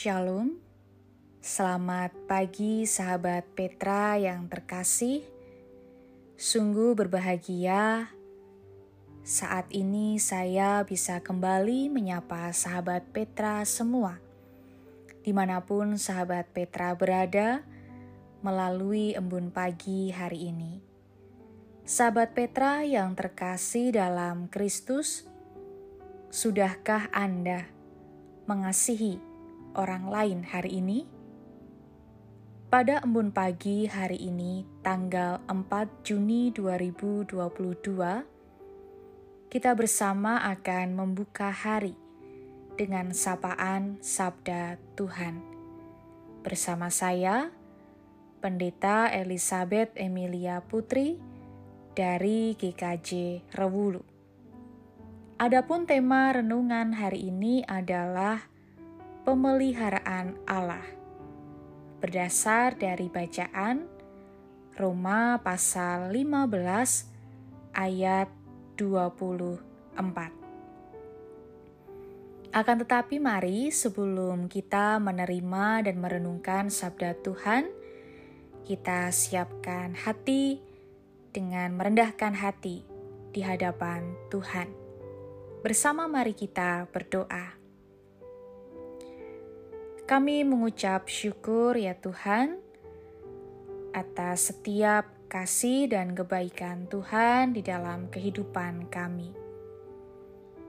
Shalom, selamat pagi sahabat Petra yang terkasih. Sungguh berbahagia saat ini saya bisa kembali menyapa sahabat Petra semua. Di mana pun sahabat Petra berada melalui embun pagi hari ini. Sahabat Petra yang terkasih dalam Kristus, sudahkah Anda mengasihi orang lain hari ini? Pada embun pagi hari ini, tanggal 4 Juni 2022, kita bersama akan membuka hari dengan sapaan Sabda Tuhan. Bersama saya, Pendeta Elizabeth Emilia Putri dari GKJ Rewulu. Adapun tema renungan hari ini adalah pemeliharaan Allah. Berdasar dari bacaan Roma pasal 15 ayat 24. Akan tetapi mari sebelum kita menerima dan merenungkan sabda Tuhan, kita siapkan hati dengan merendahkan hati di hadapan Tuhan. Bersama mari kita berdoa. Kami mengucap syukur ya Tuhan atas setiap kasih dan kebaikan Tuhan di dalam kehidupan kami.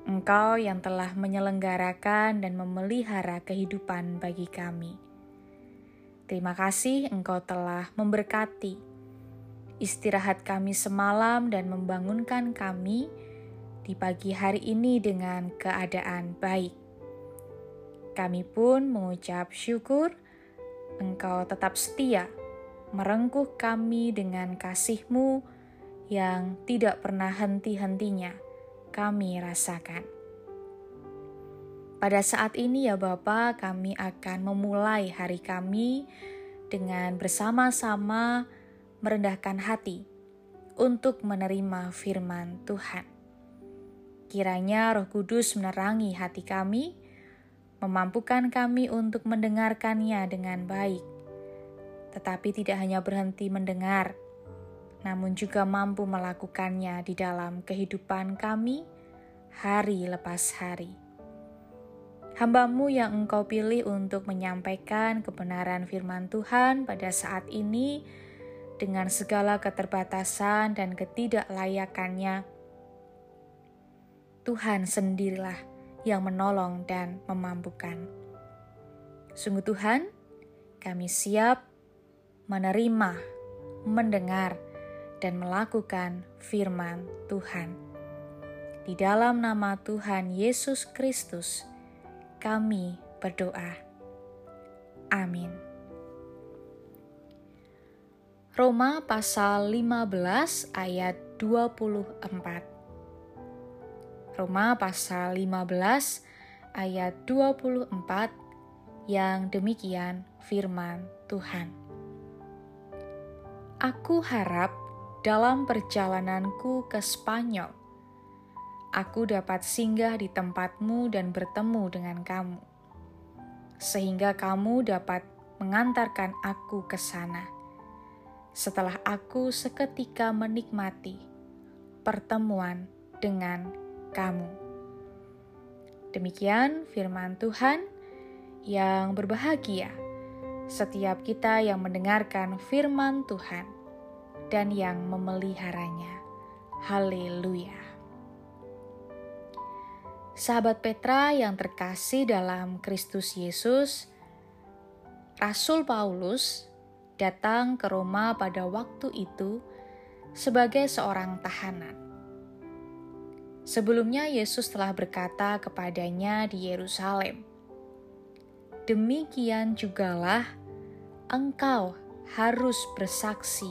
Engkau yang telah menyelenggarakan dan memelihara kehidupan bagi kami. Terima kasih Engkau telah memberkati istirahat kami semalam dan membangunkan kami di pagi hari ini dengan keadaan baik. Kami pun mengucap syukur Engkau tetap setia merengkuh kami dengan kasih-Mu yang tidak pernah henti-hentinya kami rasakan. Pada saat ini ya Bapa, kami akan memulai hari kami dengan bersama-sama merendahkan hati untuk menerima firman Tuhan. Kiranya Roh Kudus menerangi hati kami, memampukan kami untuk mendengarkannya dengan baik, tetapi tidak hanya berhenti mendengar, namun juga mampu melakukannya di dalam kehidupan kami hari lepas hari. Hambamu yang engkau pilih untuk menyampaikan kebenaran firman Tuhan pada saat ini dengan segala keterbatasan dan ketidaklayakannya, Tuhan sendirilah yang menolong dan memampukan. Sungguh Tuhan, kami siap menerima, mendengar, dan melakukan firman Tuhan. Di dalam nama Tuhan Yesus Kristus, kami berdoa. Amin. Roma pasal 15 ayat 24 Roma pasal 15 ayat 24 yang demikian firman Tuhan. Aku harap dalam perjalananku ke Spanyol, aku dapat singgah di tempatmu dan bertemu dengan kamu, sehingga kamu dapat mengantarkan aku ke sana. Setelah aku seketika menikmati pertemuan dengan kamu. Demikian firman Tuhan yang berbahagia setiap kita yang mendengarkan firman Tuhan dan yang memeliharanya. Haleluya. Sahabat Petra yang terkasih dalam Kristus Yesus, Rasul Paulus datang ke Roma pada waktu itu sebagai seorang tahanan. Sebelumnya Yesus telah berkata kepadanya di Yerusalem, "Demikian jugalah engkau harus bersaksi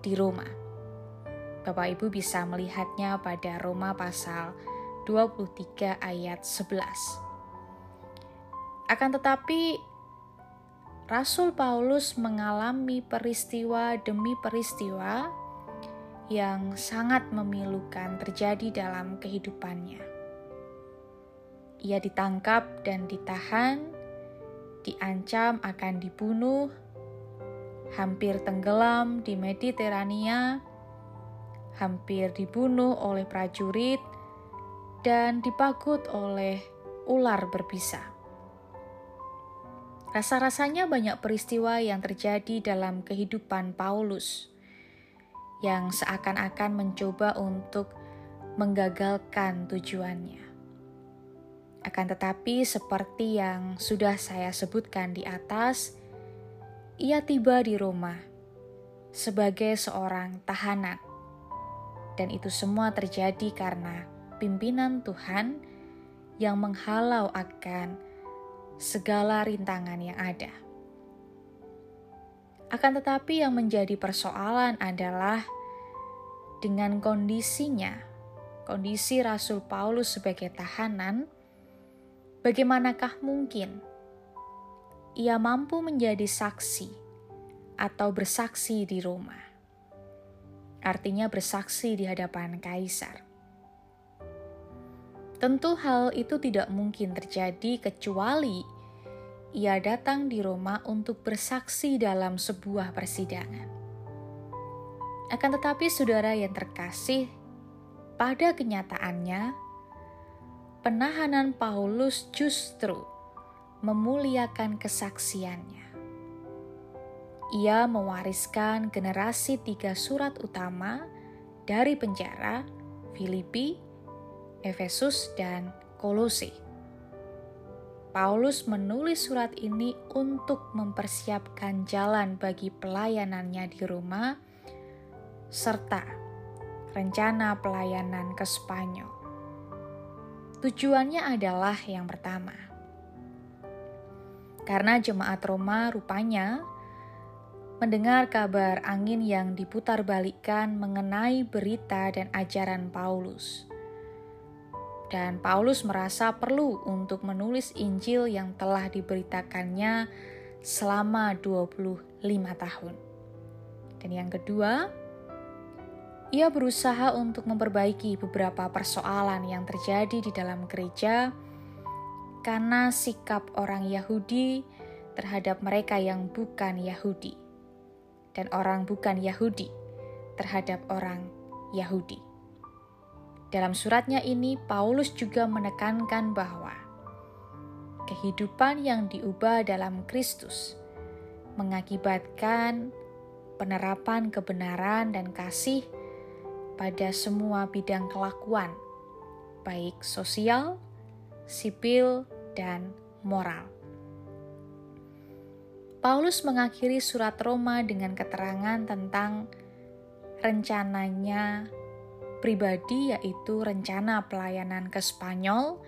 di Roma." Bapak Ibu bisa melihatnya pada Roma pasal 23 ayat 11. Akan tetapi Rasul Paulus mengalami peristiwa demi peristiwa yang sangat memilukan terjadi dalam kehidupannya. Ia ditangkap dan ditahan, diancam akan dibunuh, hampir tenggelam di Mediterania, hampir dibunuh oleh prajurit, dan dipagut oleh ular berbisa. Rasa-rasanya banyak peristiwa yang terjadi dalam kehidupan Paulus yang seakan-akan mencoba untuk menggagalkan tujuannya. Akan tetapi, seperti yang sudah saya sebutkan di atas, ia tiba di Roma sebagai seorang tahanan, dan itu semua terjadi karena pimpinan Tuhan yang menghalau akan segala rintangan yang ada. Akan tetapi, yang menjadi persoalan adalah dengan kondisinya, kondisi Rasul Paulus sebagai tahanan Bagaimanakah mungkin ia mampu menjadi saksi atau bersaksi di Roma? Artinya bersaksi di hadapan kaisar. Tentu hal itu tidak mungkin terjadi kecuali ia datang di Roma untuk bersaksi dalam sebuah persidangan. Akan tetapi saudara yang terkasih, pada kenyataannya penahanan Paulus justru memuliakan kesaksiannya. Ia mewariskan generasi tiga surat utama dari penjara Filipi, Efesus, dan Kolose. Paulus menulis surat ini untuk mempersiapkan jalan bagi pelayanannya di Roma serta rencana pelayanan ke Spanyol. Tujuannya adalah yang pertama, karena jemaat Roma rupanya mendengar kabar angin yang diputarbalikkan mengenai berita dan ajaran Paulus. Dan Paulus merasa perlu untuk menulis Injil yang telah diberitakannya selama 25 tahun. Dan yang kedua, ia berusaha untuk memperbaiki beberapa persoalan yang terjadi di dalam gereja karena sikap orang Yahudi terhadap mereka yang bukan Yahudi, dan orang bukan Yahudi terhadap orang Yahudi. Dalam suratnya ini, Paulus juga menekankan bahwa kehidupan yang diubah dalam Kristus mengakibatkan penerapan kebenaran dan kasih pada semua bidang kelakuan, baik sosial, sipil, dan moral. Paulus mengakhiri surat Roma dengan keterangan tentang rencananya pribadi, yaitu rencana pelayanan ke Spanyol,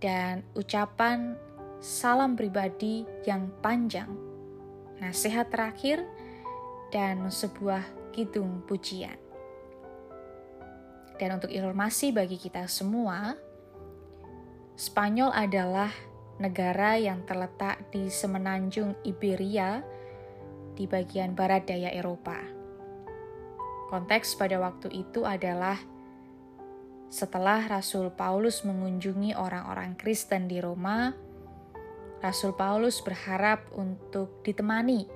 dan ucapan salam pribadi yang panjang, nasihat terakhir, dan sebuah kidung pujian. Dan untuk informasi bagi kita semua, Spanyol adalah negara yang terletak di semenanjung Iberia di bagian barat daya Eropa. Konteks pada waktu itu adalah setelah Rasul Paulus mengunjungi orang-orang Kristen di Roma, Rasul Paulus berharap untuk ditemani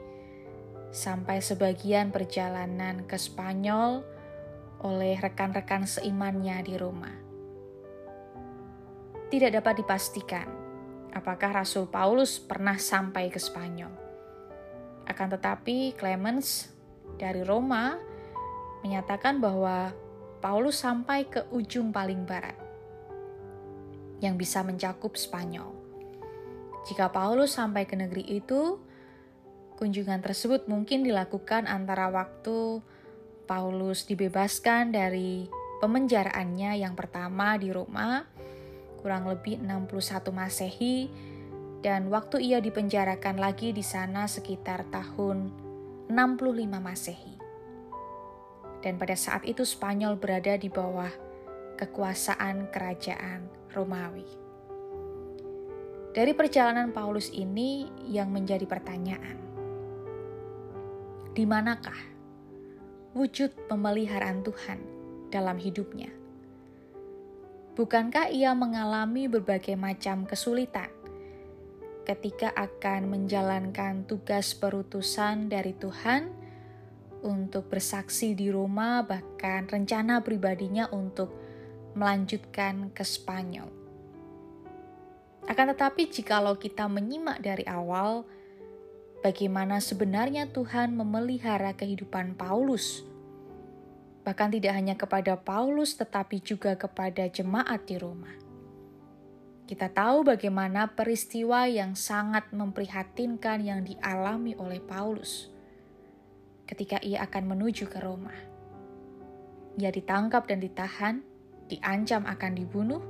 sampai sebagian perjalanan ke Spanyol oleh rekan-rekan seimannya di Roma. Tidak dapat dipastikan apakah Rasul Paulus pernah sampai ke Spanyol. Akan tetapi, Clemens dari Roma menyatakan bahwa Paulus sampai ke ujung paling barat yang bisa mencakup Spanyol. Jika Paulus sampai ke negeri itu, kunjungan tersebut mungkin dilakukan antara waktu Paulus dibebaskan dari pemenjaraannya yang pertama di Roma, kurang lebih 61 Masehi, dan waktu ia dipenjarakan lagi di sana sekitar tahun 65 Masehi. Dan pada saat itu Spanyol berada di bawah kekuasaan kerajaan Romawi. Dari perjalanan Paulus ini yang menjadi pertanyaan, di manakah wujud pemeliharaan Tuhan dalam hidupnya. Bukankah ia mengalami berbagai macam kesulitan ketika akan menjalankan tugas perutusan dari Tuhan untuk bersaksi di Roma, bahkan rencana pribadinya untuk melanjutkan ke Spanyol. Akan tetapi, jikalau kita menyimak dari awal, bagaimana sebenarnya Tuhan memelihara kehidupan Paulus, bahkan tidak hanya kepada Paulus, tetapi juga kepada jemaat di Roma. Kita tahu bagaimana peristiwa yang sangat memprihatinkan yang dialami oleh Paulus ketika ia akan menuju ke Roma. Ia ditangkap dan ditahan, diancam akan dibunuh,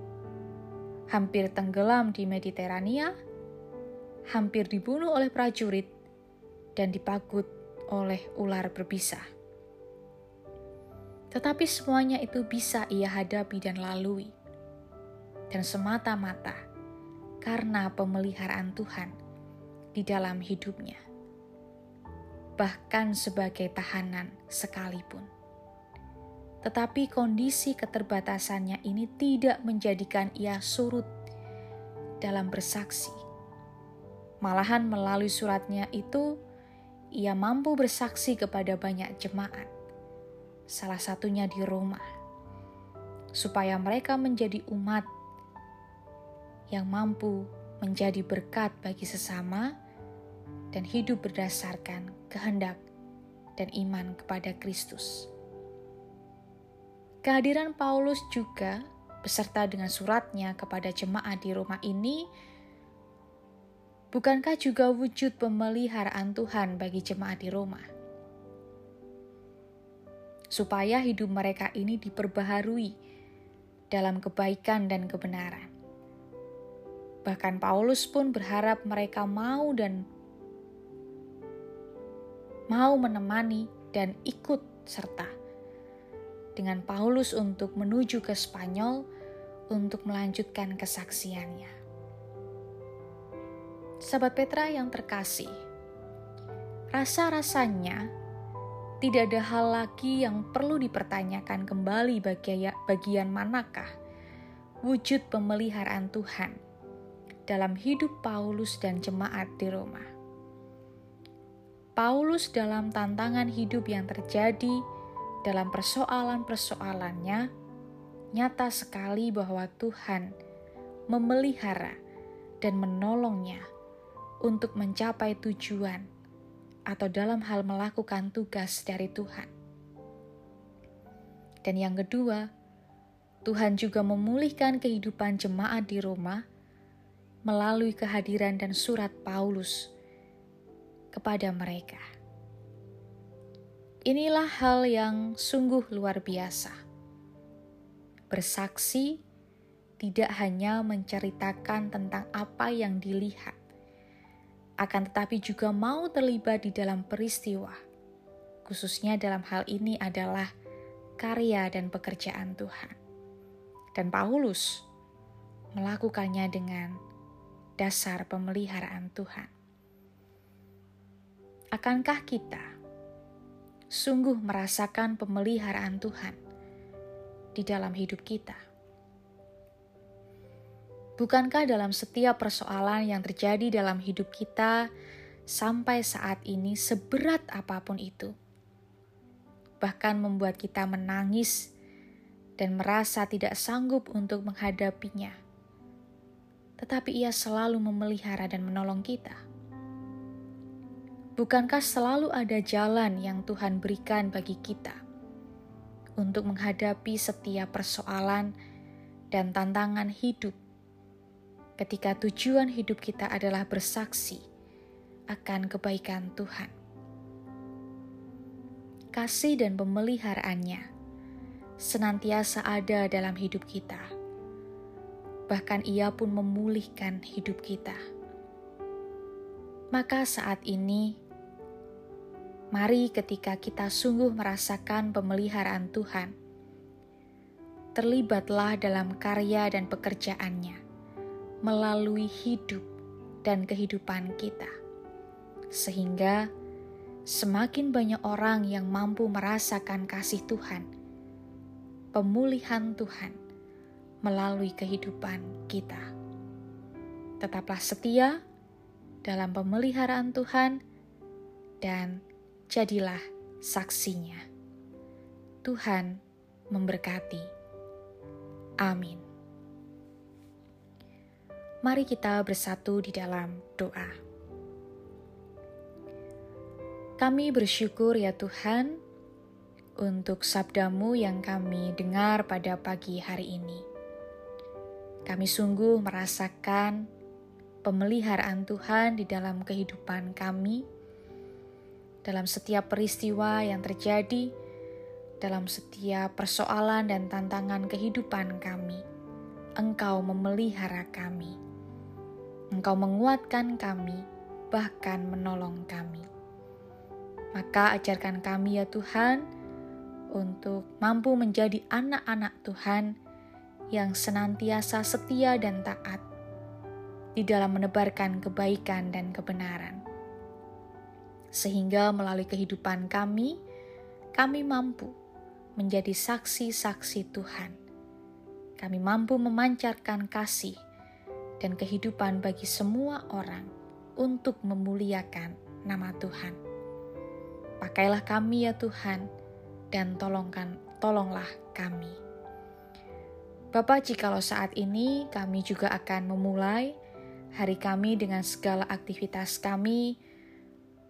hampir tenggelam di Mediterania, hampir dibunuh oleh prajurit, dan dipagut oleh ular berbisa. Tetapi semuanya itu bisa ia hadapi dan lalui dan semata-mata karena pemeliharaan Tuhan di dalam hidupnya, bahkan sebagai tahanan sekalipun. Tetapi kondisi keterbatasannya ini tidak menjadikan ia surut dalam bersaksi. Malahan melalui suratnya itu, ia mampu bersaksi kepada banyak jemaat, salah satunya di Roma, supaya mereka menjadi umat yang mampu menjadi berkat bagi sesama dan hidup berdasarkan kehendak dan iman kepada Kristus. Kehadiran Paulus juga beserta dengan suratnya kepada jemaat di Roma ini bukankah juga wujud pemeliharaan Tuhan bagi jemaat di Roma? Supaya hidup mereka ini diperbaharui dalam kebaikan dan kebenaran. Bahkan Paulus pun berharap mereka mau dan mau menemani dan ikut serta dengan Paulus untuk menuju ke Spanyol untuk melanjutkan kesaksiannya. Sahabat Petra yang terkasih, rasa-rasanya tidak ada hal lagi yang perlu dipertanyakan kembali bagian manakah wujud pemeliharaan Tuhan dalam hidup Paulus dan jemaat di Roma. Paulus dalam tantangan hidup yang terjadi dalam persoalan-persoalannya, nyata sekali bahwa Tuhan memelihara dan menolongnya untuk mencapai tujuan atau dalam hal melakukan tugas dari Tuhan. Dan yang kedua, Tuhan juga memulihkan kehidupan jemaat di Roma melalui kehadiran dan surat Paulus kepada mereka. Inilah hal yang sungguh luar biasa. Bersaksi tidak hanya menceritakan tentang apa yang dilihat, akan tetapi juga mau terlibat di dalam peristiwa, khususnya dalam hal ini adalah karya dan pekerjaan Tuhan. Dan Paulus melakukannya dengan dasar pemeliharaan Tuhan. Akankah kita sungguh merasakan pemeliharaan Tuhan di dalam hidup kita? Bukankah dalam setiap persoalan yang terjadi dalam hidup kita sampai saat ini, seberat apa pun itu, bahkan membuat kita menangis dan merasa tidak sanggup untuk menghadapinya? tetapi Ia selalu memelihara dan menolong kita. Bukankah selalu ada jalan yang Tuhan berikan bagi kita untuk menghadapi setiap persoalan dan tantangan hidup, ketika tujuan hidup kita adalah bersaksi akan kebaikan Tuhan? Kasih dan pemeliharaannya senantiasa ada dalam hidup kita bahkan Ia pun memulihkan hidup kita. Maka saat ini, mari ketika kita sungguh merasakan pemeliharaan Tuhan, terlibatlah dalam karya dan pekerjaannya melalui hidup dan kehidupan kita, sehingga semakin banyak orang yang mampu merasakan kasih Tuhan, pemulihan Tuhan melalui kehidupan kita. Tetaplah setia dalam pemeliharaan Tuhan dan jadilah saksinya. Tuhan memberkati. Amin. Mari kita bersatu di dalam doa. Kami bersyukur ya Tuhan untuk sabdamu yang kami dengar pada pagi hari ini. Kami sungguh merasakan pemeliharaan Tuhan di dalam kehidupan kami, dalam setiap peristiwa yang terjadi, dalam setiap persoalan dan tantangan kehidupan kami. Engkau memelihara kami. Engkau menguatkan kami, bahkan menolong kami. Maka ajarkan kami ya Tuhan, untuk mampu menjadi anak-anak Tuhan yang senantiasa setia dan taat di dalam menebarkan kebaikan dan kebenaran. Sehingga melalui kehidupan kami, kami mampu menjadi saksi-saksi Tuhan. Kami mampu memancarkan kasih dan kehidupan bagi semua orang untuk memuliakan nama Tuhan. Pakailah kami ya Tuhan, dan tolongkan, tolonglah kami. Bapak, jikalau saat ini kami juga akan memulai hari kami dengan segala aktivitas kami,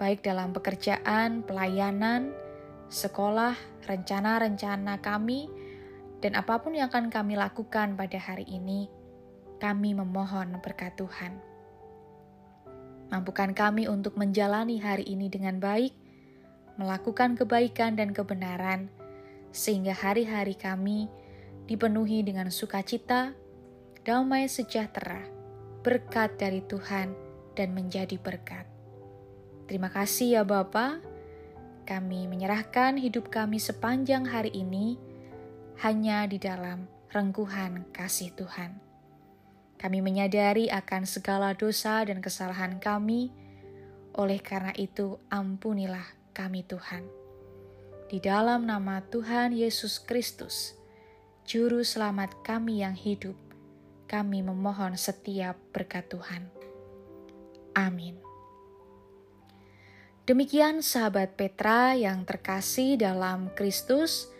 baik dalam pekerjaan, pelayanan, sekolah, rencana-rencana kami, dan apa pun yang akan kami lakukan pada hari ini, kami memohon berkat Tuhan. Mampukan kami untuk menjalani hari ini dengan baik, melakukan kebaikan dan kebenaran, sehingga hari-hari kami dipenuhi dengan sukacita, damai sejahtera, berkat dari Tuhan, dan menjadi berkat. Terima kasih ya Bapa. Kami menyerahkan hidup kami sepanjang hari ini hanya di dalam rengkuhan kasih Tuhan. Kami menyadari akan segala dosa dan kesalahan kami, oleh karena itu ampunilah kami Tuhan. Di dalam nama Tuhan Yesus Kristus, Juru Selamat kami yang hidup, kami memohon setiap berkat Tuhan. Amin. Demikian sahabat Petra yang terkasih dalam Kristus,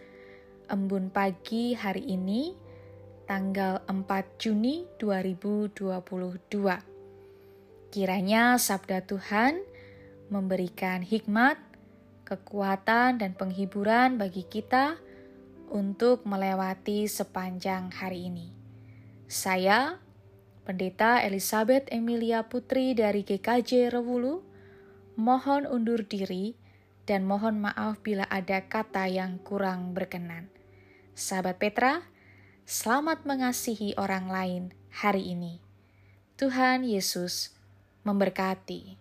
embun pagi hari ini, tanggal 4 Juni 2022. Kiranya sabda Tuhan memberikan hikmat, kekuatan, dan penghiburan bagi kita untuk melewati sepanjang hari ini. Saya, Pendeta Elizabeth Emilia Putri dari GKJ Rewulu, mohon undur diri dan mohon maaf bila ada kata yang kurang berkenan. Sahabat Petra, selamat mengasihi orang lain hari ini. Tuhan Yesus memberkati.